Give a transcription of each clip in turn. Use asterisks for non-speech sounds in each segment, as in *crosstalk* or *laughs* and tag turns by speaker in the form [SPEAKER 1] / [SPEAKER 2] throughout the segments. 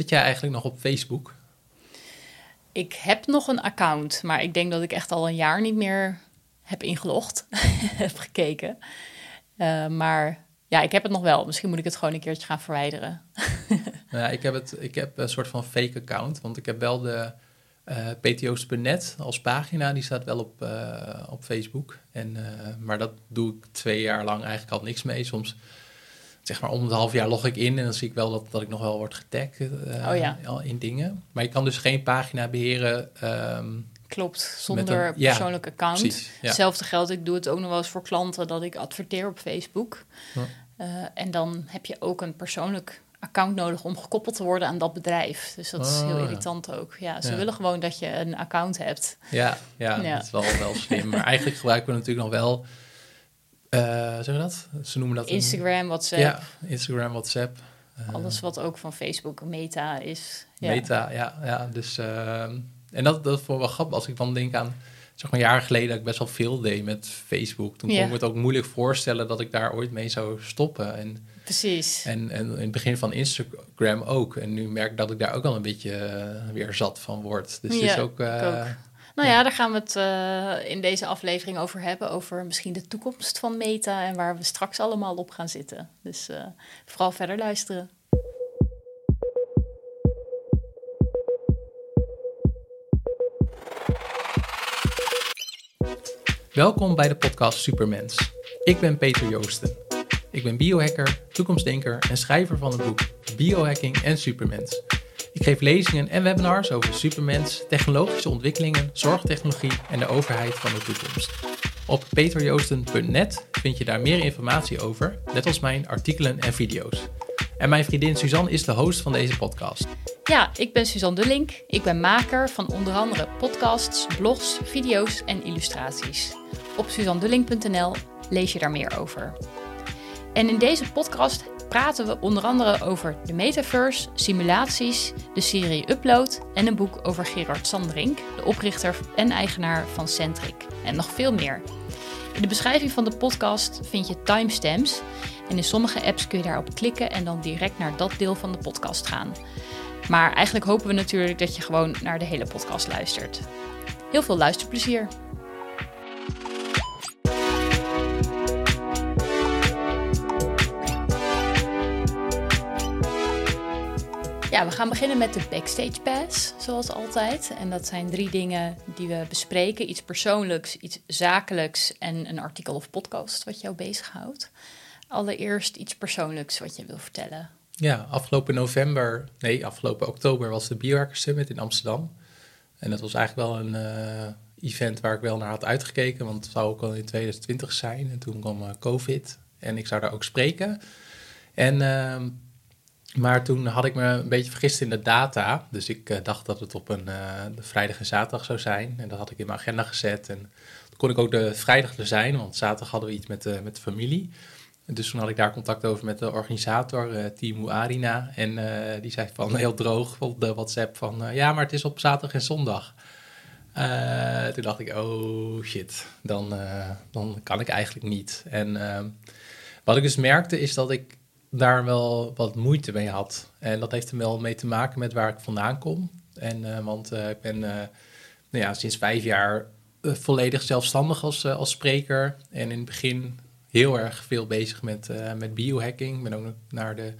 [SPEAKER 1] Zit jij eigenlijk nog op Facebook?
[SPEAKER 2] Ik heb nog een account, maar ik denk dat ik echt al een jaar niet meer heb ingelogd, *laughs* heb gekeken. Uh, maar ja, ik heb het nog wel. Misschien moet ik het gewoon een keertje gaan verwijderen. *laughs*
[SPEAKER 1] ja, ik heb, het, ik heb een soort van fake account, want ik heb wel de uh, pto's.net als pagina, die staat wel op, uh, op Facebook. En, maar dat doe ik twee jaar lang eigenlijk al niks mee. Soms zeg maar om het half jaar log ik in en dan zie ik wel dat, dat ik nog wel word getagd oh, ja. in dingen. Maar je kan dus geen pagina beheren. Um,
[SPEAKER 2] Klopt, zonder een, persoonlijk ja, account. Precies, ja. Hetzelfde geldt, ik doe het ook nog wel eens voor klanten dat ik adverteer op Facebook. en dan heb je ook een persoonlijk account nodig om gekoppeld te worden aan dat bedrijf. Dus dat is heel oh, irritant ook. Ja, ze willen gewoon dat je een account hebt.
[SPEAKER 1] Ja, ja, dat is wel, wel slim. maar eigenlijk gebruiken we natuurlijk nog wel... Uh, zeggen we dat? Ze noemen dat...
[SPEAKER 2] Instagram, WhatsApp.
[SPEAKER 1] Ja, Instagram, WhatsApp.
[SPEAKER 2] Uh, Alles wat ook van Facebook Meta is.
[SPEAKER 1] Ja. Meta, ja. ja dus, uh, en dat, dat vond ik wel grappig. Als ik dan denk aan zeg maar, jaren geleden dat ik best wel veel deed met Facebook. Toen kon ik me het ook moeilijk voorstellen dat ik daar ooit mee zou stoppen. En,
[SPEAKER 2] Precies.
[SPEAKER 1] En, en in het begin van Instagram ook. En nu merk ik dat ik daar ook al een beetje uh, weer zat van word. Dus ja, het is ook... Uh, ook.
[SPEAKER 2] Nou ja, daar gaan we het uh, in deze aflevering over hebben. Over misschien de toekomst van Meta en waar we straks allemaal op gaan zitten. Dus vooral verder luisteren.
[SPEAKER 1] Welkom bij de podcast Supermens. Ik ben Peter Joosten. Ik ben biohacker, toekomstdenker en schrijver van het boek Biohacking en Supermens. Ik geef lezingen en webinars over supermens, technologische ontwikkelingen, zorgtechnologie en de overheid van de toekomst. Op peterjoosten.net vind je daar meer informatie over, net als mijn artikelen en video's. En mijn vriendin Suzanne is de host van deze podcast.
[SPEAKER 2] Ja, ik ben Suzanne Dullink. Ik ben maker van onder andere podcasts, blogs, video's en illustraties. Op suzandullink.nl lees je daar meer over. En in deze podcast praten we onder andere over de metaverse, simulaties, de serie Upload en een boek over Gerard Sandrink, de oprichter en eigenaar van Centric. En nog veel meer. In de beschrijving van de podcast vind je timestamps. En in sommige apps kun je daarop klikken en dan direct naar dat deel van de podcast gaan. Maar eigenlijk hopen we natuurlijk dat je gewoon naar de hele podcast luistert. Heel veel luisterplezier! We gaan beginnen met de Backstage Pass, zoals altijd. En dat zijn drie dingen die we bespreken: iets persoonlijks, iets zakelijks en een artikel of podcast wat jou bezighoudt. Allereerst iets persoonlijks wat je wil vertellen.
[SPEAKER 1] Ja, afgelopen november, nee, afgelopen oktober was de Biohacker Summit in Amsterdam. En dat was eigenlijk wel een uh, event waar ik wel naar had uitgekeken, want het zou ook al in 2020 zijn. En toen kwam uh, COVID en ik zou daar ook spreken. En, uh, maar toen had ik me een beetje vergist in de data. Dus ik uh, dacht dat het op een de vrijdag en zaterdag zou zijn. En dat had ik in mijn agenda gezet. En toen kon ik ook de vrijdag er zijn, want zaterdag hadden we iets met, met de familie. Dus toen had ik daar contact over met de organisator, uh, Timo Arina. En die zei van heel droog op de WhatsApp van... Ja, maar het is op zaterdag en zondag. toen dacht ik, oh shit, dan, dan kan ik eigenlijk niet. En wat ik dus merkte is dat ik daar wel wat moeite mee had. En dat heeft er wel mee te maken met waar ik vandaan kom. En, want ik ben nou ja, sinds vijf jaar volledig zelfstandig als, als spreker. En in het begin heel erg veel bezig met, met biohacking. Ik ben ook naar de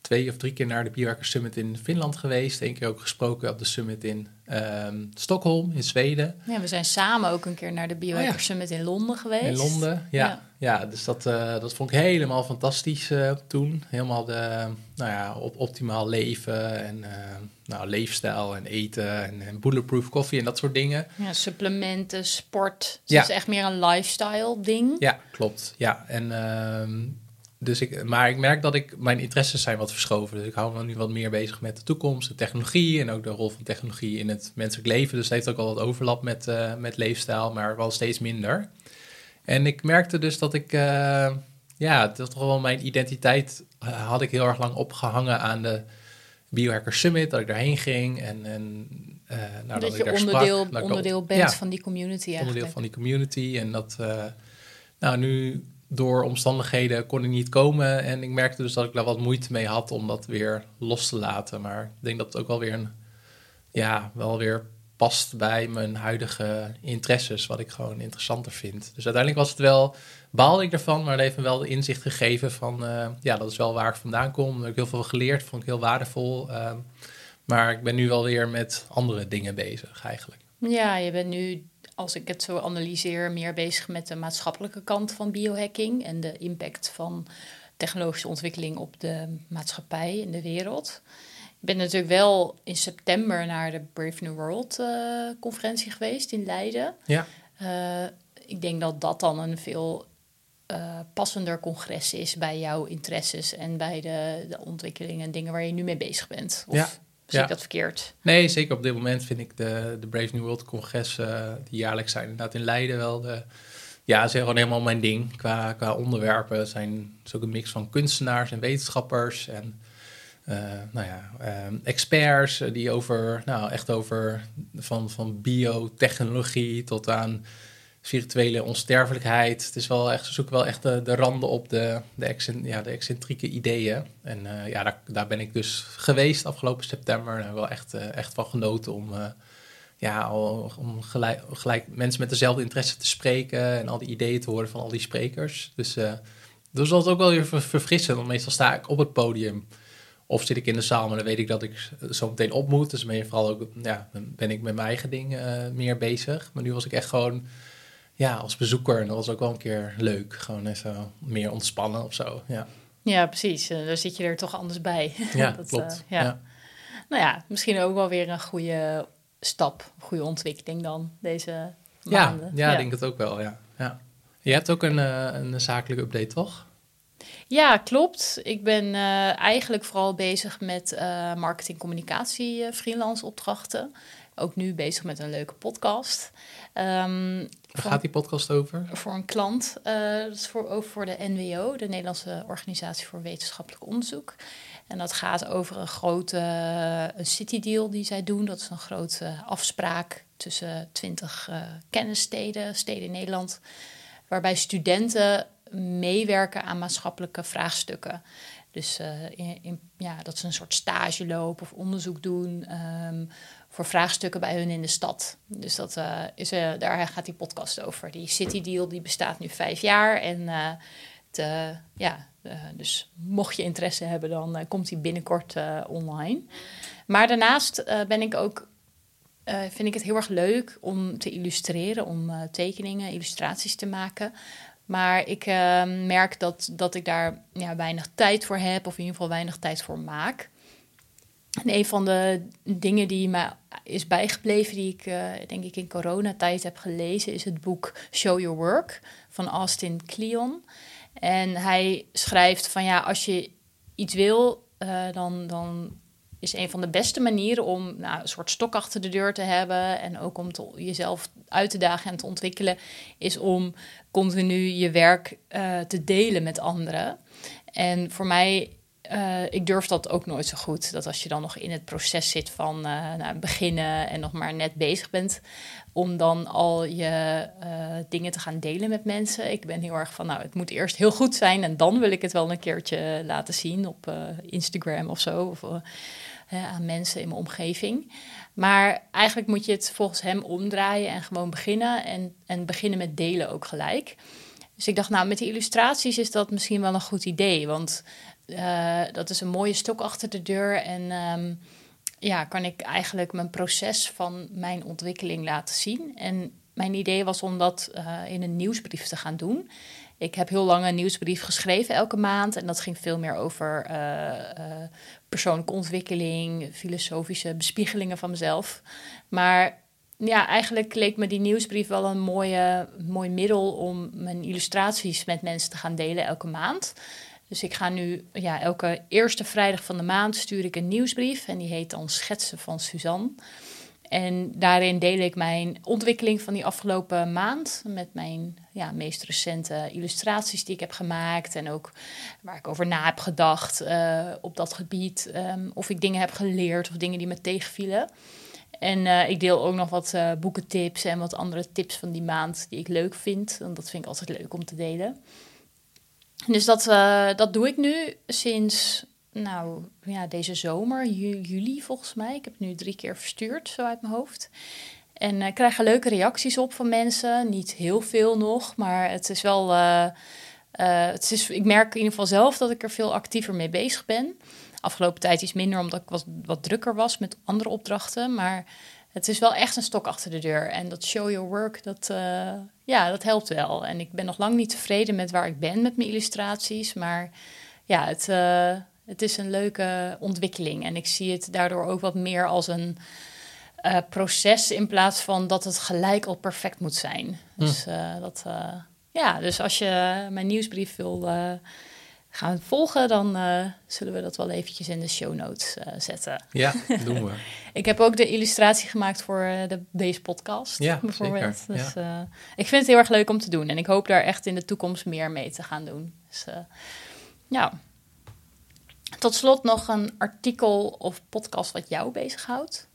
[SPEAKER 1] twee of drie keer naar de Biohacker Summit in Finland geweest. Eén keer ook gesproken op de summit in um, Stockholm, in Zweden.
[SPEAKER 2] Ja, we zijn samen ook een keer naar de Biohacker oh Summit in Londen geweest.
[SPEAKER 1] In Londen, ja. Ja, dus dat, uh, dat vond ik helemaal fantastisch uh, toen. Helemaal de, nou ja, op optimaal leven en uh, nou, leefstijl en eten en, en, bulletproof koffie en dat soort dingen.
[SPEAKER 2] Ja, supplementen, sport. Dus ja. Het is echt meer een lifestyle ding.
[SPEAKER 1] Ja, klopt. Ja, en ehm, dus ik, maar ik merk dat ik, mijn interesses zijn wat verschoven. Dus ik hou me nu wat meer bezig met de toekomst, de technologie en ook de rol van technologie in het menselijk leven. Dus het heeft ook al wat overlap met, uh, met leefstijl, maar wel steeds minder. En ik merkte dus dat ik, uh, ja, dat toch wel mijn identiteit uh, had ik heel erg lang opgehangen aan de Biohacker Summit, dat ik daarheen ging en, en
[SPEAKER 2] nou, dat, dat je onderdeel, sprak, onderdeel bent van die community eigenlijk.
[SPEAKER 1] Onderdeel van die community en dat, nou nu door omstandigheden kon ik niet komen. En ik merkte dus dat ik daar wat moeite mee had om dat weer los te laten. Maar ik denk dat het ook wel weer een, ja, wel weer past bij mijn huidige interesses, wat ik gewoon interessanter vind. Dus uiteindelijk was het wel, baalde ik ervan, maar het heeft me wel de inzicht gegeven van, uh, ja, dat is wel waar ik vandaan kom. Daar heb ik heel veel geleerd, vond ik heel waardevol. Uh, maar ik ben nu wel weer met andere dingen bezig eigenlijk.
[SPEAKER 2] Ja, je bent nu, als ik het zo analyseer, meer bezig met de maatschappelijke kant van biohacking en de impact van technologische ontwikkeling op de maatschappij en de wereld. Ik ben natuurlijk wel in september naar de Brave New World uh, conferentie geweest in Leiden.
[SPEAKER 1] Ja.
[SPEAKER 2] Uh, ik denk dat dat dan een veel uh, passender congres is bij jouw interesses en bij de, de ontwikkelingen en dingen waar je nu mee bezig bent. Of
[SPEAKER 1] ja.
[SPEAKER 2] Zie ik dat verkeerd?
[SPEAKER 1] Nee, zeker op dit moment vind ik de, de Brave New World congres die jaarlijks zijn inderdaad in Leiden wel de... Ja, is gewoon helemaal mijn ding qua, qua onderwerpen. Het zijn het is ook een mix van kunstenaars en wetenschappers en uh, nou ja, uh, experts eh, die over, nou echt over van, van biotechnologie tot aan virtuele onsterfelijkheid. Het is wel echt, ze zoeken wel echt de, de randen op de, de, excent, ja, de excentrieke ideeën. En uh, ja, daar, daar ben ik dus geweest afgelopen september. Daar wel echt, echt van genoten om, ja, om gelijk, mensen met dezelfde interesse te spreken en al die ideeën te horen van al die sprekers. Dus dat was ook wel weer verfrissend, want meestal sta ik op het podium. Of zit ik in de zaal, maar dan weet ik dat ik zo meteen op moet. Dus ben je vooral ook, ja, ben ik met mijn eigen ding uh, meer bezig. Maar nu was ik echt gewoon, ja, als bezoeker. En dat was ook wel een keer leuk. Gewoon even meer ontspannen of zo, ja.
[SPEAKER 2] Ja, precies. Uh, daar zit je er toch anders bij. *laughs*
[SPEAKER 1] Ja, dat, klopt.
[SPEAKER 2] Uh, ja. ja. Nou ja, misschien ook wel weer een goede stap, goede ontwikkeling dan, deze maanden.
[SPEAKER 1] Ja, ja, ik denk het ook wel, ja. ja. Je hebt ook een, een zakelijke update, toch?
[SPEAKER 2] Ja, klopt. Ik ben uh, eigenlijk vooral bezig met uh, marketing, communicatie, freelance opdrachten. Ook nu bezig met een leuke podcast.
[SPEAKER 1] Um, Waar gaat die podcast over?
[SPEAKER 2] Voor een klant. dat is voor, over voor de NWO, de Nederlandse Organisatie voor Wetenschappelijk Onderzoek. En dat gaat over een grote een city deal die zij doen. Dat is een grote afspraak tussen twintig kennissteden, steden in Nederland. Waarbij studenten meewerken aan maatschappelijke vraagstukken. Dus uh, in, ja, dat ze een soort stage lopen of onderzoek doen um, voor vraagstukken bij hun in de stad. Dus dat, uh, is, uh, daar gaat die podcast over. Die City Deal die bestaat nu vijf jaar. En te, ja, dus mocht je interesse hebben, dan komt die binnenkort online. Maar daarnaast ben ik ook vind ik het heel erg leuk om te illustreren, om tekeningen, illustraties te maken. Maar ik uh, merk dat, dat ik daar ja, weinig tijd voor heb, of in ieder geval weinig tijd voor maak. En een van de dingen die me is bijgebleven, die ik uh, denk ik in coronatijd heb gelezen, is het boek Show Your Work van Austin Kleon. En hij schrijft van ja, als je iets wil, uh, dan, dan is een van de beste manieren om nou, een soort stok achter de deur te hebben en ook om jezelf uit te dagen en te ontwikkelen, is om continu je werk uh, te delen met anderen. En voor mij, uh, ik durf dat ook nooit zo goed. Dat als je dan nog in het proces zit van uh, nou, beginnen en nog maar net bezig bent, om dan al je dingen te gaan delen met mensen. Ik ben heel erg van, nou, het moet eerst heel goed zijn en dan wil ik het wel een keertje laten zien op Instagram of zo. Of, aan mensen in mijn omgeving. Maar eigenlijk moet je het volgens hem omdraaien en gewoon beginnen. En, en beginnen met delen ook gelijk. Dus ik dacht, nou, met die illustraties is dat misschien wel een goed idee. Want uh, dat is een mooie stok achter de deur. En um, ja, kan ik eigenlijk mijn proces van mijn ontwikkeling laten zien. En mijn idee was om dat uh, in een nieuwsbrief te gaan doen. Ik heb heel lang een nieuwsbrief geschreven elke maand. En dat ging veel meer over uh, uh, persoonlijke ontwikkeling, filosofische bespiegelingen van mezelf. Maar ja, eigenlijk leek me die nieuwsbrief wel een mooie, mooi middel om mijn illustraties met mensen te gaan delen elke maand. Dus ik ga nu, ja, elke eerste vrijdag van de maand stuur ik een nieuwsbrief. En die heet dan Schetsen van Suzanne. En daarin deel ik mijn ontwikkeling van die afgelopen maand met mijn ja, meest recente illustraties die ik heb gemaakt en ook waar ik over na heb gedacht uh, op dat gebied. Um, of ik dingen heb geleerd of dingen die me tegenvielen. En uh, ik deel ook nog wat uh, boekentips en wat andere tips van die maand die ik leuk vind. En dat vind ik altijd leuk om te delen. Dus dat, dat doe ik nu sinds nou, ja, deze zomer, juli volgens mij. Ik heb het nu drie keer verstuurd, zo uit mijn hoofd. En uh, krijg er leuke reacties op van mensen. Niet heel veel nog, maar het is wel. Uh, het is, ik merk in ieder geval zelf dat ik er veel actiever mee bezig ben. Afgelopen tijd iets minder, omdat ik wat, wat drukker was met andere opdrachten. Maar het is wel echt een stok achter de deur. En dat show your work, dat, ja, dat helpt wel. En ik ben nog lang niet tevreden met waar ik ben met mijn illustraties. Maar ja, het, het is een leuke ontwikkeling. En ik zie het daardoor ook wat meer als een uh, proces in plaats van dat het gelijk al perfect moet zijn. Hm. Dus, dat, ja, dus als je mijn nieuwsbrief wil gaan volgen, dan zullen we dat wel eventjes in de show notes zetten.
[SPEAKER 1] Ja, *laughs* doen we.
[SPEAKER 2] ik heb ook de illustratie gemaakt voor de, deze podcast,
[SPEAKER 1] ja,
[SPEAKER 2] bijvoorbeeld.
[SPEAKER 1] Zeker.
[SPEAKER 2] Dus ja. ik vind het heel erg leuk om te doen. En ik hoop daar echt in de toekomst meer mee te gaan doen. Dus ja. Tot slot nog een artikel of podcast wat jou bezighoudt.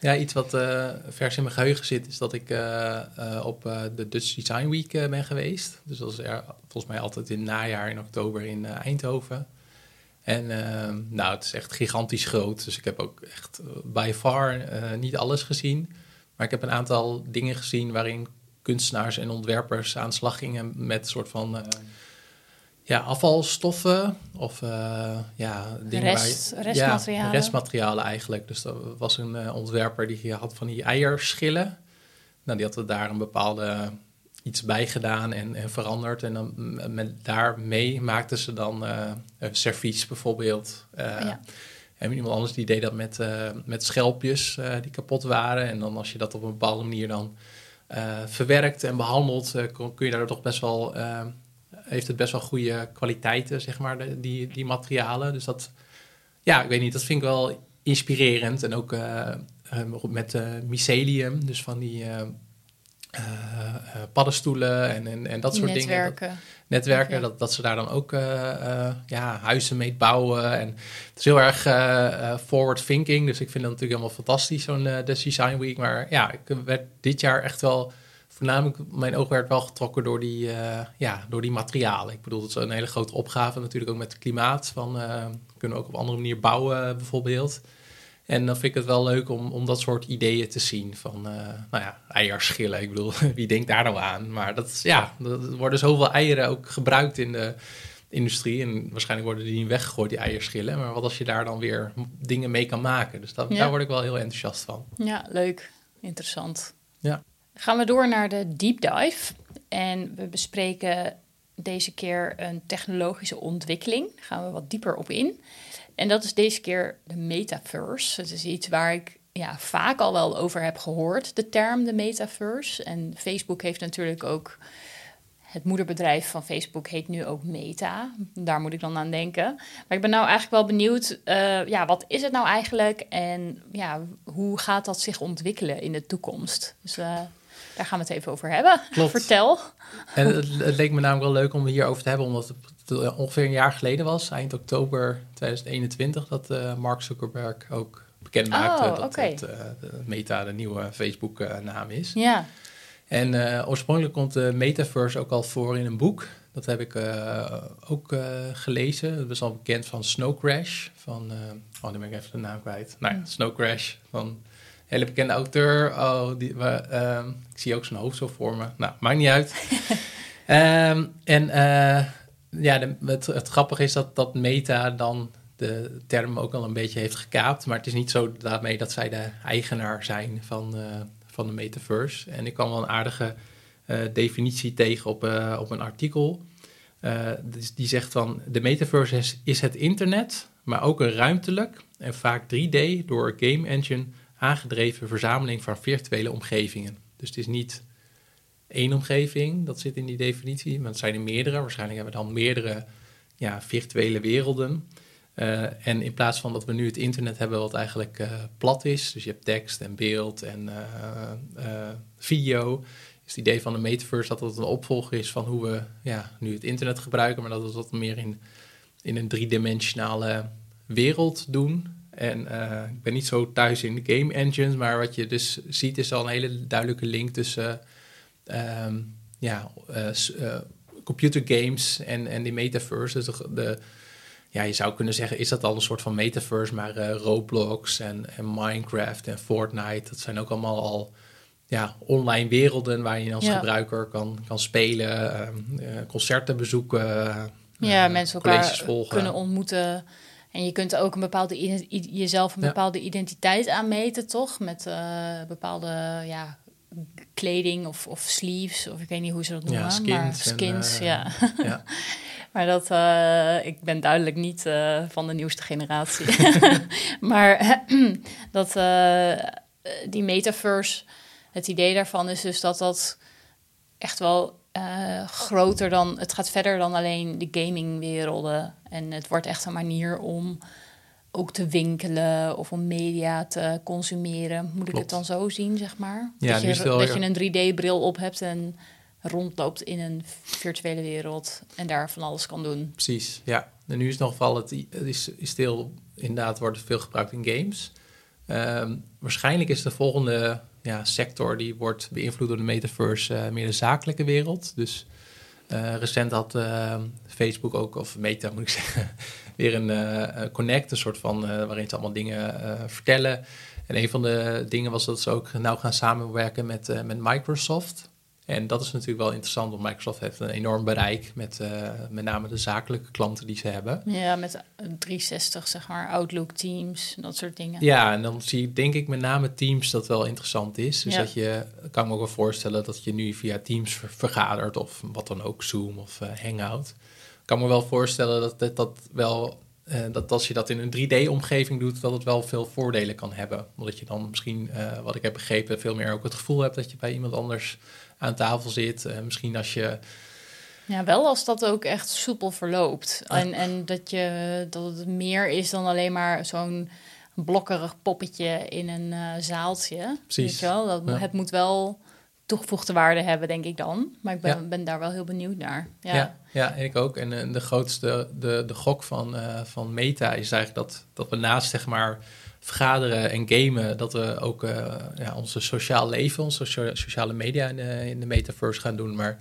[SPEAKER 1] Ja, iets wat uh, vers in mijn geheugen zit, is dat ik uh, uh, op de Dutch Design Week ben geweest. Dus dat is er, volgens mij altijd in het najaar in oktober in Eindhoven. En nou, het is echt gigantisch groot. Dus ik heb ook echt by far niet alles gezien. Maar ik heb een aantal dingen gezien waarin kunstenaars en ontwerpers aan slag gingen met een soort van ja, afvalstoffen of uh, ja,
[SPEAKER 2] dingen Rest, waar restmaterialen.
[SPEAKER 1] Ja, restmaterialen eigenlijk. Dus er was een uh, ontwerper die had van die eierschillen. Nou, die had er daar een bepaalde iets bij gedaan en, en veranderd. En dan met, daarmee maakten ze dan uh, een servies bijvoorbeeld. Ja. En iemand anders die deed dat met, met schelpjes die kapot waren. En dan als je dat op een bepaalde manier dan verwerkt en behandelt, kun je daar toch best wel heeft het best wel goede kwaliteiten, zeg maar, de, die, die materialen. Dus dat, ja, ik weet niet, dat vind ik wel inspirerend. En ook uh, met uh, mycelium, dus van die uh, paddenstoelen en, en, en dat soort
[SPEAKER 2] netwerken.
[SPEAKER 1] dingen. Dat, netwerken, dat, dat ze daar dan ook ja, huizen mee bouwen. En het is heel erg forward thinking, dus ik vind dat natuurlijk helemaal fantastisch, zo'n Design Week. Maar ja, ik werd dit jaar echt wel voornamelijk, mijn oog werd wel getrokken door die, uh, ja, door die materialen. Ik bedoel, het is een hele grote opgave natuurlijk ook met het klimaat. Van, uh, kunnen we ook op een andere manier bouwen bijvoorbeeld. En dan vind ik het wel leuk om, om dat soort ideeën te zien van, uh, nou ja, eierschillen. Ik bedoel, *laughs* wie denkt daar nou aan? Maar dat, ja, er worden zoveel eieren ook gebruikt in de industrie. En waarschijnlijk worden die niet weggegooid, die eierschillen. Maar wat als je daar dan weer dingen mee kan maken? Dus dat, daar word ik wel heel enthousiast van.
[SPEAKER 2] Ja, leuk. Interessant.
[SPEAKER 1] Ja
[SPEAKER 2] gaan we door naar de deep dive. En we bespreken deze keer een technologische ontwikkeling. Gaan we wat dieper op in. En dat is deze keer de metaverse. Het is iets waar ik ja, vaak al wel over heb gehoord, de term de metaverse. En Facebook heeft natuurlijk ook. Het moederbedrijf van Facebook heet nu ook Meta. Daar moet ik dan aan denken. Maar ik ben nou eigenlijk wel benieuwd, uh, ja, wat is het nou eigenlijk en ja, hoe gaat dat zich ontwikkelen in de toekomst? Dus uh, daar gaan we het even over hebben.
[SPEAKER 1] Klopt.
[SPEAKER 2] Vertel.
[SPEAKER 1] En het, het, leek me namelijk wel leuk om hierover te hebben, omdat het ongeveer een jaar geleden was, eind oktober 2021, dat uh, Mark Zuckerberg ook bekend oh, maakte dat okay. het, uh, Meta de nieuwe Facebook-naam is.
[SPEAKER 2] Ja.
[SPEAKER 1] En uh, oorspronkelijk komt de Metaverse ook al voor in een boek. Dat heb ik ook gelezen. Dat is al bekend van Snow Crash. Van, oh, nu ben ik even de naam kwijt. Nou ja, Snow Crash van hele bekende auteur. Oh, die, uh, ik zie ook zijn hoofd zo voor me. Nou, maakt niet uit. um, *laughs* en uh, ja, de, het, het, grappige is dat, dat Meta dan de term ook al een beetje heeft gekaapt. Maar het is niet zo daarmee dat zij de eigenaar zijn van, uh, van de metaverse. En ik kwam wel een aardige uh, definitie tegen op, op een artikel. Dus die zegt van de metaverse is, is het internet, maar ook een ruimtelijk en vaak 3D door een game engine aangedreven verzameling van virtuele omgevingen. Dus het is niet één omgeving, dat zit in die definitie, maar het zijn er meerdere. Waarschijnlijk hebben we dan meerdere ja, virtuele werelden. Uh, en in plaats van dat we nu het internet hebben wat eigenlijk uh, plat is, dus je hebt tekst en beeld en uh, video, is het idee van de metaverse dat het een opvolger is van hoe we ja, nu het internet gebruiken, maar dat we dat meer in, in een driedimensionale wereld doen. En uh, ik ben niet zo thuis in de game engines, maar wat je dus ziet is al een hele duidelijke link tussen uh, ja, uh, computer games en, en die metaverse. Dus de, de, ja, je zou kunnen zeggen, is dat al een soort van metaverse, maar uh, Roblox en, en Minecraft en Fortnite, dat zijn ook allemaal al ja, online werelden waar je als gebruiker kan, kan spelen, uh, concerten bezoeken.
[SPEAKER 2] Ja, mensen elkaar kunnen ontmoeten. En je kunt ook een bepaalde jezelf een bepaalde identiteit aanmeten, toch? Met bepaalde ja, kleding of, of sleeves, of ik weet niet hoe ze dat noemen. Ja, skins. Maar skins, ja. ja. *laughs* maar dat, uh, ik ben duidelijk niet van de nieuwste generatie. *laughs* *laughs* maar *clears throat* dat die metaverse, het idee daarvan is dus dat dat echt wel groter dan, het gaat verder dan alleen de gamingwerelden. En het wordt echt een manier om ook te winkelen of om media te consumeren. Moet ik het dan zo zien, zeg maar? Ja, dat, je, dat je een 3D-bril op hebt en rondloopt in een virtuele wereld en daar van alles kan doen.
[SPEAKER 1] Precies, ja. En nu is nog geval, het is, is stil, inderdaad wordt het veel gebruikt in games. Ehm, waarschijnlijk is de volgende ja, sector die wordt beïnvloed door de metaverse uh, meer de zakelijke wereld. Dus uh, recent had uh, Facebook ook, of Meta moet ik *laughs* zeggen, weer een connect, een soort van waarin ze allemaal dingen vertellen. En een van de dingen was dat ze ook nou gaan samenwerken met, met Microsoft. En dat is natuurlijk wel interessant, want Microsoft heeft een enorm bereik met uh, met name de zakelijke klanten die ze hebben.
[SPEAKER 2] Ja, met 360, zeg maar, Outlook, Teams, dat soort dingen.
[SPEAKER 1] Ja, en dan zie ik denk ik met name Teams dat wel interessant is. Dus dat je, kan me ook wel voorstellen dat je nu via Teams vergadert of wat dan ook, Zoom of uh, Hangout. Ik kan me wel voorstellen dat dat, dat wel uh, dat als je dat in een 3D-omgeving doet, dat het wel veel voordelen kan hebben. Omdat je dan misschien, uh, wat ik heb begrepen, veel meer ook het gevoel hebt dat je bij iemand anders aan tafel zit. Uh, misschien als je.
[SPEAKER 2] Ja, wel als dat ook echt soepel verloopt. En, en dat, je, dat het meer is dan alleen maar zo'n blokkerig poppetje in een uh, zaaltje. Precies. Weet je wel? Dat, Het moet wel toegevoegde waarde hebben, denk ik dan. Maar ik ben, ben daar wel heel benieuwd naar.
[SPEAKER 1] Ja, ja, ja ik ook. En uh, de grootste, de, de gok van, uh, van Meta is eigenlijk dat, dat we naast, zeg maar vergaderen en gamen, dat we ook uh, ja, onze sociaal leven, onze sociale media in de, in de metaverse gaan doen. Maar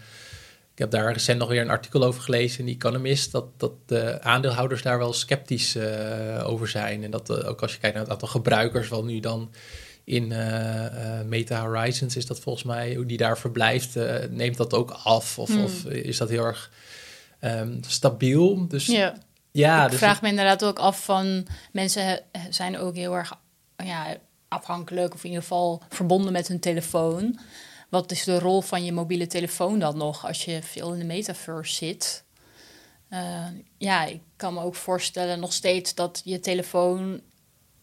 [SPEAKER 1] ik heb daar recent nog weer een artikel over gelezen in The Economist, dat, dat de aandeelhouders daar wel sceptisch uh, over zijn. En dat uh, ook als je kijkt naar het aantal gebruikers, wat nu dan in Meta Horizons is dat volgens mij, hoe die daar verblijft, neemt dat ook af? Of, mm. of is dat heel erg um, stabiel? Dus ja.
[SPEAKER 2] Ja, ik dus vraag me inderdaad ook af van mensen zijn ook heel erg ja, afhankelijk of in ieder geval verbonden met hun telefoon. Wat is de rol van je mobiele telefoon dan nog als je veel in de metaverse zit? Uh, ja, ik kan me ook voorstellen nog steeds dat je telefoon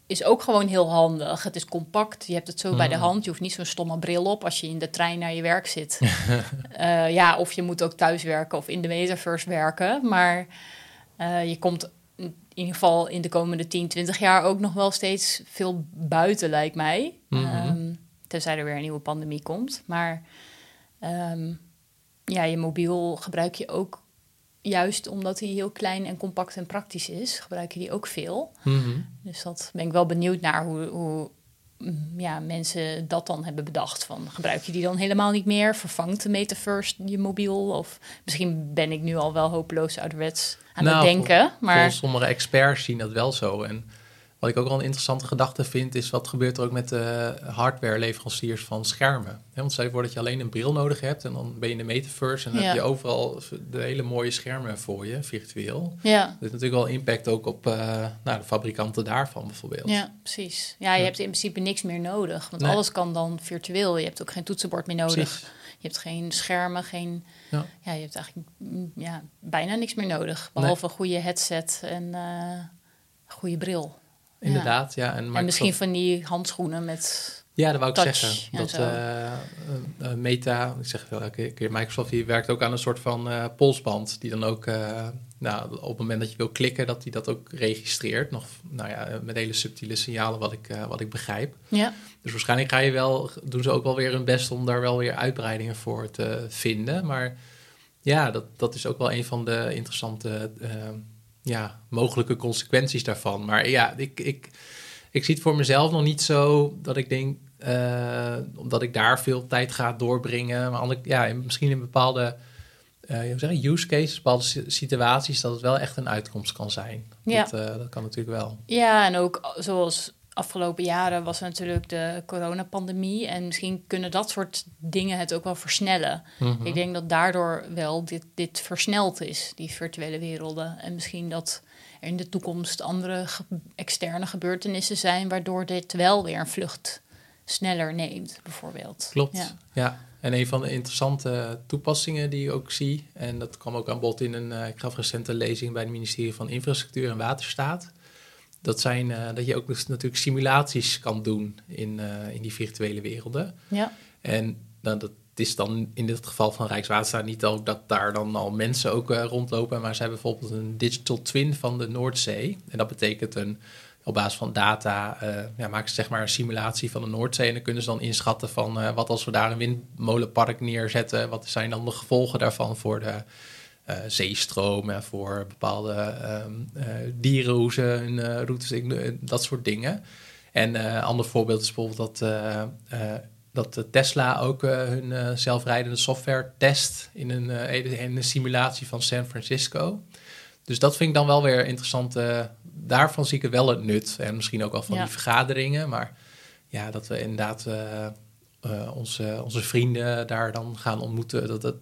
[SPEAKER 2] is ook gewoon heel handig. Het is compact, je hebt het zo bij de mm. hand. Je hoeft niet zo'n stomme bril op als je in de trein naar je werk zit. uh, *laughs* ja, of je moet ook thuis werken of in de metaverse werken. Maar uh, je komt in ieder geval in de komende 10, 20 jaar ook nog wel steeds veel buiten, lijkt mij. Mm um, tenzij er weer een nieuwe pandemie komt. Maar um, ja, je mobiel gebruik je ook juist omdat hij heel klein en compact en praktisch is, gebruik je die ook veel. Mm -hmm. Dus dat ben ik wel benieuwd naar hoe, hoe ja, mensen dat dan hebben bedacht. Van, gebruik je die dan helemaal niet meer? Vervangt de metaverse je mobiel? Of misschien ben ik nu al wel hopeloos ouderwets aan nou, het denken. Maar
[SPEAKER 1] sommige experts zien dat wel zo. En wat ik ook wel een interessante gedachte vind, is wat gebeurt er ook met de hardwareleveranciers van schermen. want je voor dat je alleen een bril nodig hebt en dan ben je in de metaverse en dan heb je overal de hele mooie schermen voor je, virtueel. Ja. Dat heeft natuurlijk wel impact ook op uh, nou, de fabrikanten daarvan bijvoorbeeld.
[SPEAKER 2] Ja, precies. Ja, je hebt in principe niks meer nodig, want alles kan dan virtueel. Je hebt ook geen toetsenbord meer nodig. Precies. Je hebt geen schermen, geen. Ja. ja je hebt eigenlijk mm, ja, bijna niks meer nodig. Behalve een goede headset en uh, goede bril.
[SPEAKER 1] Inderdaad, ja. En,
[SPEAKER 2] en, misschien van die handschoenen met.
[SPEAKER 1] Ja, dat wou ik zeggen. Dat uh, Meta, ik zeg wel elke keer, Microsoft die werkt ook aan een soort van uh, polsband. Die dan ook, nou, op het moment dat je wil klikken, dat die dat ook registreert. Nog, nou ja, met hele subtiele signalen, wat ik, wat ik begrijp. Ja. Dus waarschijnlijk ga je wel, doen ze ook wel weer hun best om daar wel weer uitbreidingen voor te vinden. Maar ja, dat, dat is ook wel een van de interessante ja, mogelijke consequenties daarvan. Maar ja, ik, ik, ik zie het voor mezelf nog niet zo dat ik denk, uh, omdat ik daar veel tijd ga doorbrengen. Maar ja, misschien in bepaalde uh, zeg je, use cases, bepaalde situaties, dat het wel echt een uitkomst kan zijn. Ja. Dat, uh, dat kan natuurlijk wel.
[SPEAKER 2] Ja, en ook zoals afgelopen jaren was natuurlijk de coronapandemie. En misschien kunnen dat soort dingen het ook wel versnellen. Mhm. Ik denk dat daardoor wel dit, dit versneld is, die virtuele werelden. En misschien dat er in de toekomst andere externe gebeurtenissen zijn, waardoor dit wel weer een vlucht sneller neemt, bijvoorbeeld.
[SPEAKER 1] Klopt, ja. ja. En een van de interessante toepassingen die ik ook zie, en dat kwam ook aan bod in een, uh, ik gaf recente lezing bij het ministerie van Infrastructuur en Waterstaat. Dat zijn uh, dat je ook dus natuurlijk simulaties kan doen in, uh, in die virtuele werelden. Ja. En nou, dat is dan in dit geval van Rijkswaterstaat niet ook dat daar dan al mensen ook rondlopen, maar ze hebben bijvoorbeeld een digital twin van de Noordzee. En dat betekent een op basis van data ja, maken ze zeg maar een simulatie van de Noordzee. En dan kunnen ze dan inschatten van wat als we daar een windmolenpark neerzetten. Wat zijn dan de gevolgen daarvan voor de uh, zeestromen, voor bepaalde um, dieren, hoe ze hun routes, dat soort dingen. En een ander voorbeeld is bijvoorbeeld dat, dat Tesla ook hun zelfrijdende software test in een, in een simulatie van San Francisco. Dus dat vind ik dan wel weer interessant. Daarvan zie ik wel het nut. En misschien ook wel van die vergaderingen. Maar ja, dat we inderdaad onze, onze vrienden daar dan gaan ontmoeten. Dat, dat,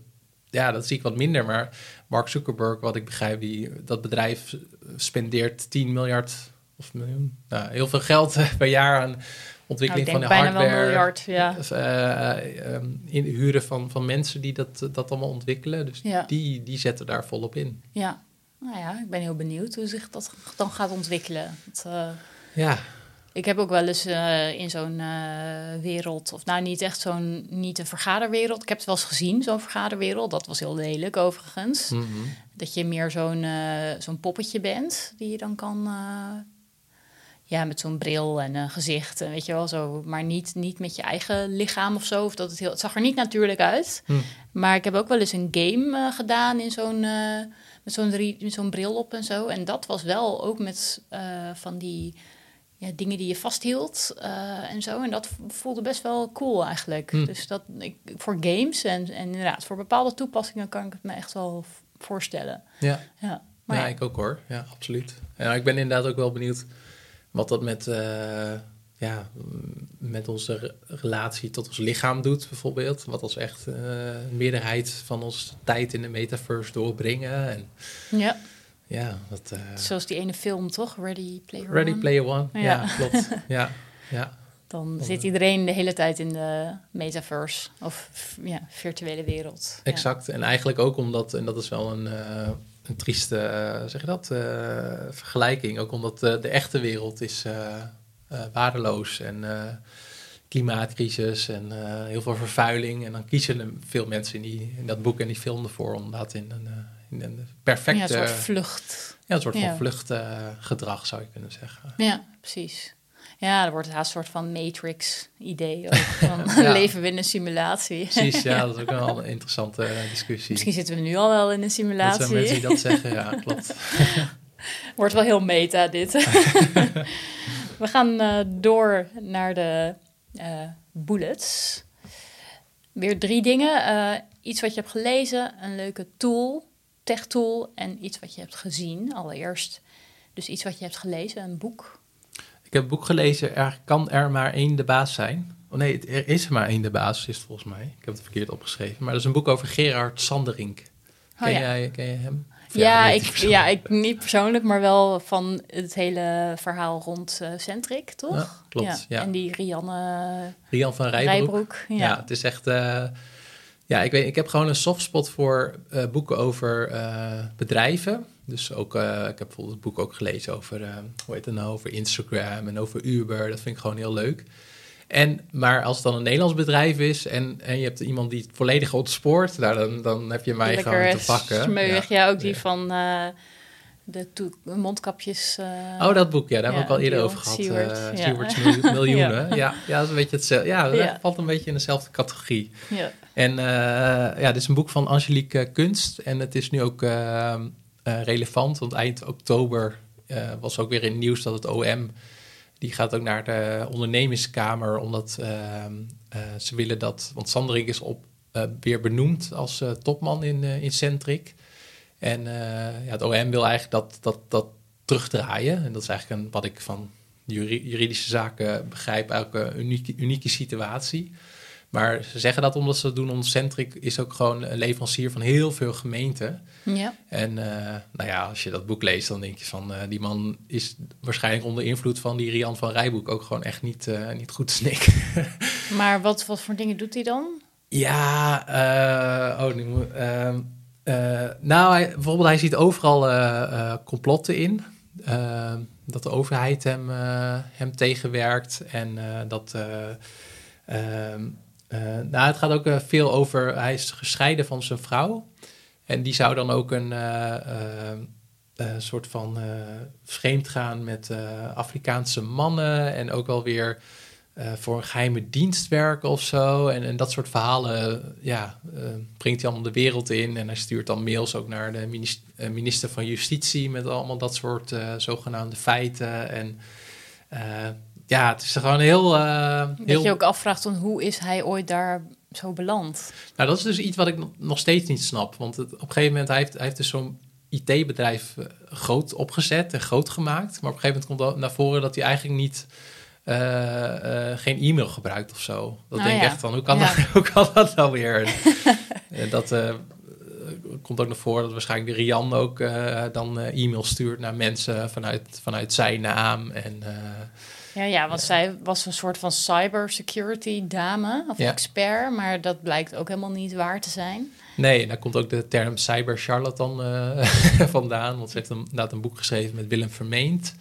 [SPEAKER 1] ja, dat zie ik wat minder. Maar Mark Zuckerberg, wat ik begrijp, die, dat bedrijf spendeert 10 miljard of miljoen, nou, heel veel geld *laughs* per jaar aan ontwikkeling nou, van de hardware. Wel miljard, ja. Uh, in huren van, van mensen die dat, dat allemaal ontwikkelen. Dus ja. die, die zetten daar volop in.
[SPEAKER 2] Ja, nou ja, ik ben heel benieuwd hoe zich dat dan gaat ontwikkelen.
[SPEAKER 1] uh, ja.
[SPEAKER 2] Ik heb ook wel eens uh, in zo'n uh, wereld, of nou niet echt zo'n, niet een vergaderwereld. Ik heb het wel eens gezien, zo'n vergaderwereld. Dat was heel lelijk overigens. Mm -hmm. Dat je meer zo'n zo'n poppetje bent, die je dan kan, ja, met zo'n bril en een gezicht, weet je wel, zo. Maar niet, niet met je eigen lichaam of zo. Of dat het, heel, het zag er niet natuurlijk uit. Mm. Maar ik heb ook wel eens een game gedaan in zo'n met zo'n zo'n bril op en zo. En dat was wel ook met uh, van die ja, dingen die je vasthield uh, en zo. En dat voelde best wel cool eigenlijk. Hm. Dus dat ik, voor games en, en inderdaad voor bepaalde toepassingen kan ik het me echt wel voorstellen.
[SPEAKER 1] Ja, ja. Maar ja, ik ook hoor. Ja, absoluut. En ik ben inderdaad ook wel benieuwd wat dat met uh, ja, met onze relatie tot ons lichaam doet, bijvoorbeeld. Wat als echt uh, meerderheid van onze tijd in de metaverse doorbrengen. En,
[SPEAKER 2] ja.
[SPEAKER 1] Ja, dat, uh,
[SPEAKER 2] Zoals die ene film, toch? Ready Player
[SPEAKER 1] Ready One? Player One, ja, ja klopt. *laughs* ja, ja.
[SPEAKER 2] Dan zit iedereen de hele tijd in de metaverse of ja, virtuele wereld.
[SPEAKER 1] Exact. En eigenlijk ook omdat, en dat is wel een, uh, een trieste, zeg je dat, vergelijking. Ook omdat de echte wereld is waardeloos en klimaatcrisis en heel veel vervuiling. En dan kiezen veel mensen in, die, in dat boek en die film ervoor om dat in een, een perfecte... Ja,
[SPEAKER 2] een soort vlucht.
[SPEAKER 1] Ja, een soort van vluchtgedrag zou je kunnen zeggen.
[SPEAKER 2] Ja, precies. Ja, er wordt haast een soort van Matrix-idee. *laughs* Van *laughs* leven we in een simulatie.
[SPEAKER 1] Precies, ja, dat is ook wel *laughs* een interessante discussie.
[SPEAKER 2] Misschien zitten we nu al wel in een simulatie. Dat
[SPEAKER 1] zijn mensen die dat zeggen, ja, klopt.
[SPEAKER 2] Wordt wel heel meta, dit. We gaan uh, door naar de uh, bullets. Weer drie dingen. Uh, iets wat je hebt gelezen, een leuke tool, tech tool en iets wat je hebt gezien allereerst. Dus iets wat je hebt gelezen, een boek.
[SPEAKER 1] Ik heb een boek gelezen, er kan er maar één de baas zijn. Oh nee, er is er maar één de baas, is het volgens mij. Ik heb het verkeerd opgeschreven. Maar dat is een boek over Gerard Sanderink. Ken, oh, ja. jij, ken je hem?
[SPEAKER 2] Ja, ik, ja, ik niet persoonlijk, maar wel van het hele verhaal rond uh, Centric, toch? Ja,
[SPEAKER 1] klopt. Ja.
[SPEAKER 2] En die Rianne
[SPEAKER 1] Rian van Rijbroek. ja. het is echt... Uh, ja, ik, weet, ik heb gewoon een softspot voor uh, boeken over bedrijven. Dus ook, ik heb bijvoorbeeld het boek ook gelezen over, hoe heet het nou, over Instagram en over Uber. Dat vind ik gewoon heel leuk. En, maar als het dan een Nederlands bedrijf is en, en je hebt iemand die het volledig ontspoort, nou, dan, dan heb je mij gewoon te pakken.
[SPEAKER 2] Smeuig, ja. ja ook die van de mondkapjes.
[SPEAKER 1] Uh, oh, dat boek, ja, daar hebben we ook al eerder over gehad. Stewards uh, ja. miljoenen. *laughs* ja. ja, dat is een beetje hetzelfde. Ja, dat valt een beetje in dezelfde categorie. Ja. En uh, ja, dit is een boek van Angelique Kunst en het is nu ook relevant, want eind oktober was ook weer in nieuws dat het OM die gaat ook naar de ondernemingskamer, omdat eh, ze willen dat, want Sanderink is op weer benoemd als topman in, in Centric. En ja, het OM wil eigenlijk dat, dat, dat terugdraaien. En dat is eigenlijk een, wat ik van juridische zaken begrijp, eigenlijk een unieke, unieke situatie. Maar ze zeggen dat omdat ze dat doen, omdat Centric is ook gewoon een leverancier van heel veel gemeenten.
[SPEAKER 2] Ja.
[SPEAKER 1] En uh, nou ja, als je dat boek leest, dan denk je van uh, die man is waarschijnlijk onder invloed van die Rian van Rijboek ook gewoon echt niet, uh, niet goed snik. *laughs*
[SPEAKER 2] maar wat, wat voor dingen doet hij dan?
[SPEAKER 1] Ja, oh, nu, ehm, nou, hij, bijvoorbeeld hij ziet overal complotten in. Dat de overheid hem, hem tegenwerkt en dat. Ehm, nou, het gaat ook veel over. Hij is gescheiden van zijn vrouw. En die zou dan ook een soort van vreemd gaan met Afrikaanse mannen. En ook wel weer voor een geheime dienst werken of zo. En, en dat soort verhalen ja, brengt hij allemaal de wereld in. En hij stuurt dan mails ook naar de minister, minister van Justitie met allemaal dat soort zogenaamde feiten. En ja, het is gewoon heel... Uh,
[SPEAKER 2] dat je ook afvraagt van hoe is hij ooit daar zo beland?
[SPEAKER 1] Nou, dat is dus iets wat ik nog steeds niet snap. Want het, op een gegeven moment, hij heeft, hij heeft dus zo'n IT-bedrijf eh, groot opgezet en groot gemaakt. Maar op een gegeven moment komt naar voren dat hij eigenlijk niet... Uh, uh, geen e-mail gebruikt of zo. Dat nou denk ik echt van, hoe kan, dat, *laughs* hoe kan dat nou weer? *laughs* dat uh, komt ook naar voren dat waarschijnlijk de Rian ook dan e-mail stuurt naar mensen vanuit, vanuit zijn naam. En
[SPEAKER 2] ja, ja, want zij was een soort van cybersecurity dame of expert, maar dat blijkt ook helemaal niet waar te zijn.
[SPEAKER 1] Nee, daar komt ook de term cyber charlatan uh, *laughs* vandaan, want ze heeft inderdaad een boek geschreven met Willem Vermeend.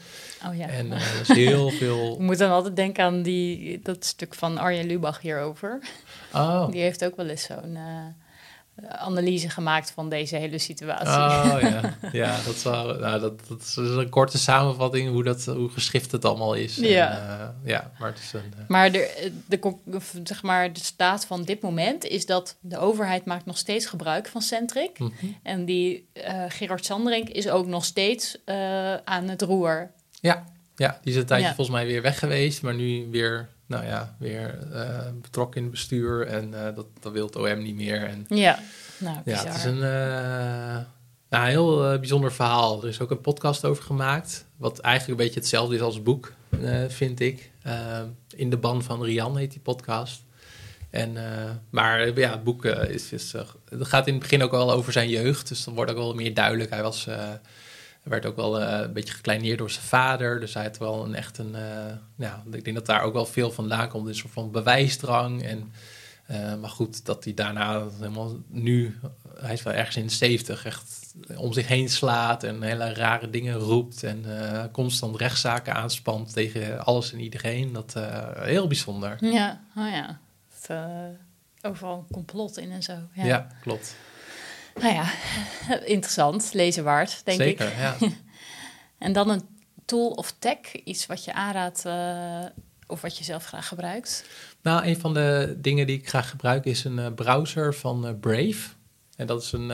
[SPEAKER 2] Oh ja.
[SPEAKER 1] En uh, is heel *laughs* veel...
[SPEAKER 2] Moet dan altijd denken aan die, dat stuk van Arjen Lubach hierover.
[SPEAKER 1] Oh.
[SPEAKER 2] Die heeft ook wel eens zo'n... Uh, analyse gemaakt van deze hele situatie.
[SPEAKER 1] Oh ja, *laughs* ja dat, is wel, nou, dat, dat is een korte samenvatting hoe, dat, hoe geschrift het allemaal is.
[SPEAKER 2] Ja,
[SPEAKER 1] en, uh, ja maar het is een...
[SPEAKER 2] Maar, de, de, zeg maar de staat van dit moment is dat de overheid maakt nog steeds gebruik van Centric. Mm -hmm. En die Gerard Sanderink is ook nog steeds aan het roer.
[SPEAKER 1] Ja, ja, die is een tijdje ja. volgens mij weer weg geweest, maar nu weer nou ja, weer uh, betrokken in het bestuur. En uh, dat, dat wil het OM niet meer. En,
[SPEAKER 2] ja, nou,
[SPEAKER 1] ja, het is een uh, nou, heel bijzonder verhaal. Er is ook een podcast over gemaakt. Wat eigenlijk een beetje hetzelfde is als het boek, vind ik. in de ban van Rian heet die podcast. En, maar ja, het boek is, is, het gaat in het begin ook wel over zijn jeugd. Dus dan wordt ook wel meer duidelijk. Hij was hij werd ook wel uh, een beetje gekleineerd door zijn vader. Dus hij had wel een echt een. Uh, nou, ik denk dat daar ook wel veel vandaan komt. Een soort van bewijsdrang. En, uh, maar goed, dat hij daarna helemaal nu. Hij is wel ergens in de 70 echt om zich heen slaat. En hele rare dingen roept. En constant rechtszaken aanspant tegen alles en iedereen. Dat heel bijzonder.
[SPEAKER 2] Ja, oh ja. Overal een complot in en zo. Ja,
[SPEAKER 1] ja klopt.
[SPEAKER 2] Nou ja, *laughs* interessant, lezen waard, denk
[SPEAKER 1] Zeker,
[SPEAKER 2] ik.
[SPEAKER 1] ja. *laughs*
[SPEAKER 2] en dan een tool of tech, iets wat je aanraadt uh, of wat je zelf graag gebruikt?
[SPEAKER 1] Nou, een van de dingen die ik graag gebruik is een uh, browser van uh, Brave. En dat is een,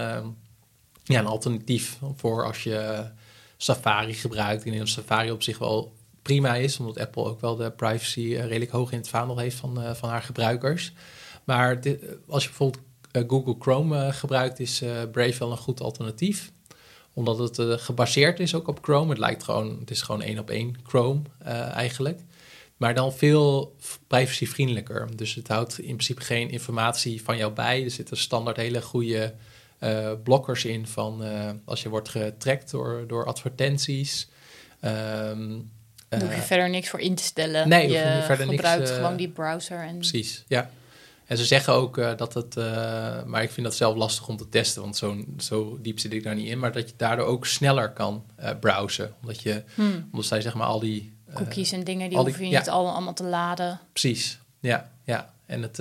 [SPEAKER 1] ja, een alternatief voor als je Safari gebruikt. Ik denk dat Safari op zich wel prima is, omdat Apple ook wel de privacy redelijk hoog in het vaandel heeft van, van haar gebruikers. Maar dit, als je bijvoorbeeld Google Chrome uh, gebruikt, is uh, Brave wel een goed alternatief. Omdat het gebaseerd is ook op Chrome. Het lijkt gewoon, het is gewoon één op één Chrome eigenlijk. Maar dan veel privacyvriendelijker. Dus het houdt in principe geen informatie van jou bij. Er zitten standaard hele goede blokkers in van als je wordt getrackt door, door advertenties. Um,
[SPEAKER 2] Daar hoef je verder niks voor in te stellen.
[SPEAKER 1] Nee,
[SPEAKER 2] je,
[SPEAKER 1] je verder
[SPEAKER 2] gebruikt
[SPEAKER 1] niks,
[SPEAKER 2] gewoon die browser. En...
[SPEAKER 1] Precies, ja. En ze zeggen ook uh, dat het, uh, maar ik vind dat zelf lastig om te testen, want zo, zo diep zit ik daar niet in, maar dat je daardoor ook sneller kan uh, browsen. Omdat, je,
[SPEAKER 2] hmm.
[SPEAKER 1] omdat zij zeg maar al die...
[SPEAKER 2] Cookies en dingen, die, hoef je ja. niet allemaal te laden.
[SPEAKER 1] Precies, ja. ja. En, het,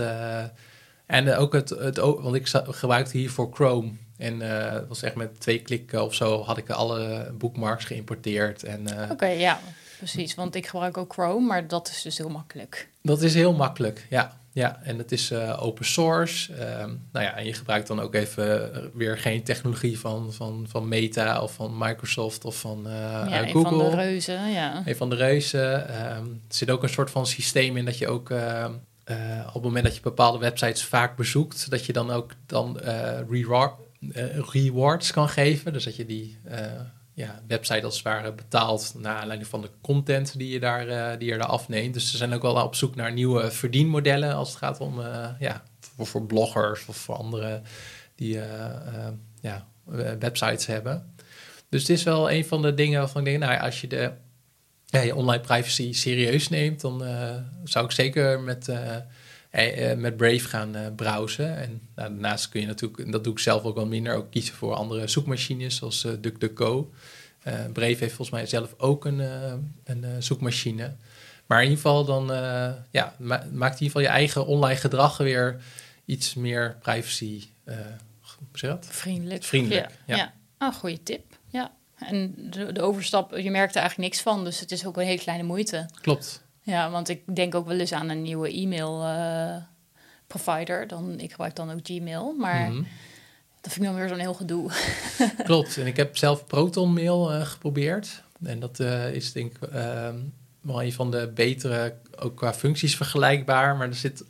[SPEAKER 1] en ook het, het, want ik gebruikte hiervoor Chrome. En het was echt met twee klikken of zo had ik alle bookmarks geïmporteerd.
[SPEAKER 2] Oké, okay, ja, precies. Want ik gebruik ook Chrome, maar dat is dus heel makkelijk.
[SPEAKER 1] Dat is heel makkelijk, ja. Ja, en het is uh, open source. Um, nou ja, en je gebruikt dan ook even weer geen technologie van, van, van Meta of van Microsoft of van uh,
[SPEAKER 2] ja,
[SPEAKER 1] Google.
[SPEAKER 2] Een van de reuzen, ja.
[SPEAKER 1] Een van de reuzen. Um, er zit ook een soort van systeem in dat je ook uh, eh, op het moment dat je bepaalde websites vaak bezoekt, dat je dan ook dan reward, rewards kan geven. Dus dat je die ja, website als het ware betaalt naar aanleiding van de content die je daar, die je daar afneemt. Dus ze zijn ook wel op zoek naar nieuwe verdienmodellen als het gaat om ja, voor, bloggers of voor anderen die ja, websites hebben. Dus het is wel een van de dingen waarvan ik denk, nou als je de ja, je online privacy serieus neemt, dan zou ik zeker met, met Brave gaan browsen. En nou, daarnaast kun je natuurlijk, en dat doe ik zelf ook wel minder, ook kiezen voor andere zoekmachines zoals DuckDuckGo. Brave heeft volgens mij zelf ook een, een zoekmachine. Maar in ieder geval dan ja, ma maakt in ieder geval je eigen online gedrag weer iets meer privacy
[SPEAKER 2] Vriendelijk.
[SPEAKER 1] Vriendelijk,
[SPEAKER 2] ja. ja. ja. Oh, goede tip. Ja. En de, de, overstap, je merkt er eigenlijk niks van. Dus het is ook een hele kleine moeite.
[SPEAKER 1] Klopt.
[SPEAKER 2] Ja, want ik denk ook wel eens aan een nieuwe e-mail uh, provider. Dan, ik gebruik dan ook Gmail. Maar mhm. dat vind ik dan weer zo'n heel gedoe. *laughs*
[SPEAKER 1] Klopt. En ik heb zelf Proton Mail uh, geprobeerd. En dat uh, is denk ik ehm, wel een van de betere, ook qua functies vergelijkbaar. Maar er zit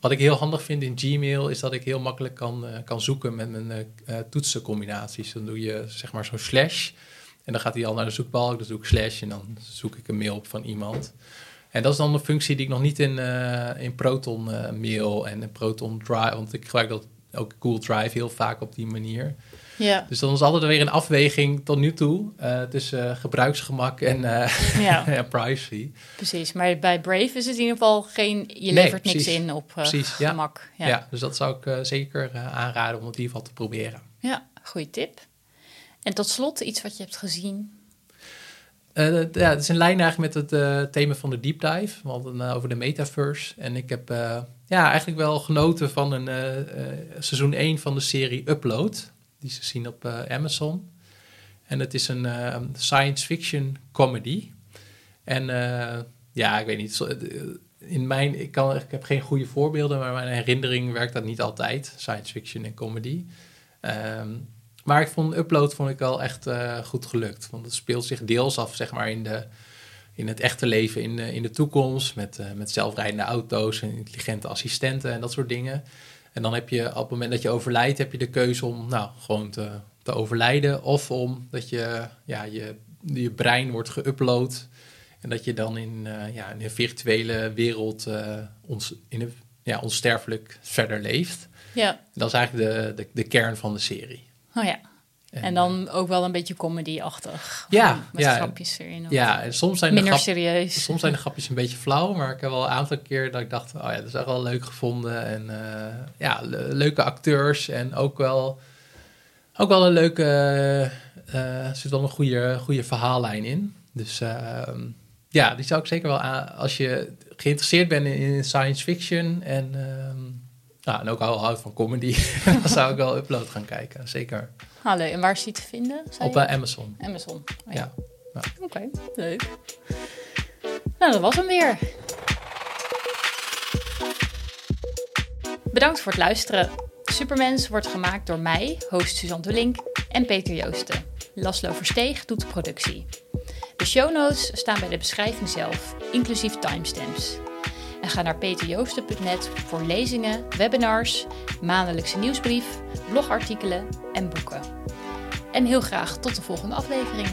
[SPEAKER 1] wat ik heel handig vind in Gmail is dat ik heel makkelijk kan, kan zoeken met mijn toetsencombinaties. Dan doe je zeg maar zo'n slash en dan gaat hij al naar de zoekbalk. Dan doe ik slash en dan zoek ik een mail op van iemand. En dat is dan een functie die ik nog niet in, uh, in Proton Mail en in Proton Drive, want ik gebruik dat ook Google Drive heel vaak op die manier.
[SPEAKER 2] Ja.
[SPEAKER 1] Dus dan is altijd weer een afweging tot nu toe uh, tussen gebruiksgemak en *laughs* ja. privacy.
[SPEAKER 2] Precies, maar bij Brave is het in ieder geval geen, je levert niks in op precies, gemak.
[SPEAKER 1] Ja. ja. dus dat zou ik zeker aanraden om het in ieder geval te proberen.
[SPEAKER 2] Ja, goede tip. En tot slot iets wat je hebt gezien.
[SPEAKER 1] Ja, het is in lijn eigenlijk met het thema van de deep dive, want over de metaverse. En ik heb ja, eigenlijk wel genoten van een seizoen 1 van de serie Upload die ze zien op Amazon. En het is een science fiction comedy. En ja, ik weet niet. In mijn, ik, kan, ik heb geen goede voorbeelden, maar mijn herinnering werkt dat niet altijd. Science fiction en comedy. Um, maar ik vond Upload vond ik wel echt goed gelukt. Want het speelt zich deels af, zeg maar, in, de, in het echte leven in de, in de toekomst. Met, met zelfrijdende auto's en intelligente assistenten en dat soort dingen. En dan heb je op het moment dat je overlijdt, heb je de keuze om nou, gewoon te, te overlijden. Of om dat je, ja, je, je brein wordt geüpload. En dat je dan in, uh, ja, in een virtuele wereld ons, in een, ja, onsterfelijk verder leeft.
[SPEAKER 2] Ja.
[SPEAKER 1] Dat is eigenlijk de, de, de kern van de serie.
[SPEAKER 2] Oh ja. En, dan ook wel een beetje comedy-achtig.
[SPEAKER 1] Ja,
[SPEAKER 2] met
[SPEAKER 1] ja,
[SPEAKER 2] grapjes erin.
[SPEAKER 1] Ja, en soms zijn,
[SPEAKER 2] minder
[SPEAKER 1] de
[SPEAKER 2] serieus.
[SPEAKER 1] soms zijn de grapjes een beetje flauw, maar ik heb wel een aantal keer dat ik dacht, oh ja, dat is echt wel leuk gevonden. En uh, ja, leuke acteurs en ook wel, ook wel een leuke, uh, zit wel een goede, goede verhaallijn in. Dus uh, ja, die zou ik zeker wel aan, als je geïnteresseerd bent in, in science fiction en ehm, nou, en ook al houdt van comedy, *laughs* dan zou ik wel Upload gaan kijken, zeker.
[SPEAKER 2] Ah, En waar is die te vinden?
[SPEAKER 1] Op uh, Amazon.
[SPEAKER 2] Amazon,
[SPEAKER 1] oh, ja. ja.
[SPEAKER 2] Oké, leuk. Nou, dat was hem weer. Bedankt voor het luisteren. Supermens wordt gemaakt door mij, host Suzanne de Link en Peter Joosten. Laslo Versteeg doet de productie. De show notes staan bij de beschrijving zelf, inclusief timestamps. En ga naar peterjoosten.net voor lezingen, webinars, maandelijkse nieuwsbrief, blogartikelen en boeken. En heel graag tot de volgende aflevering.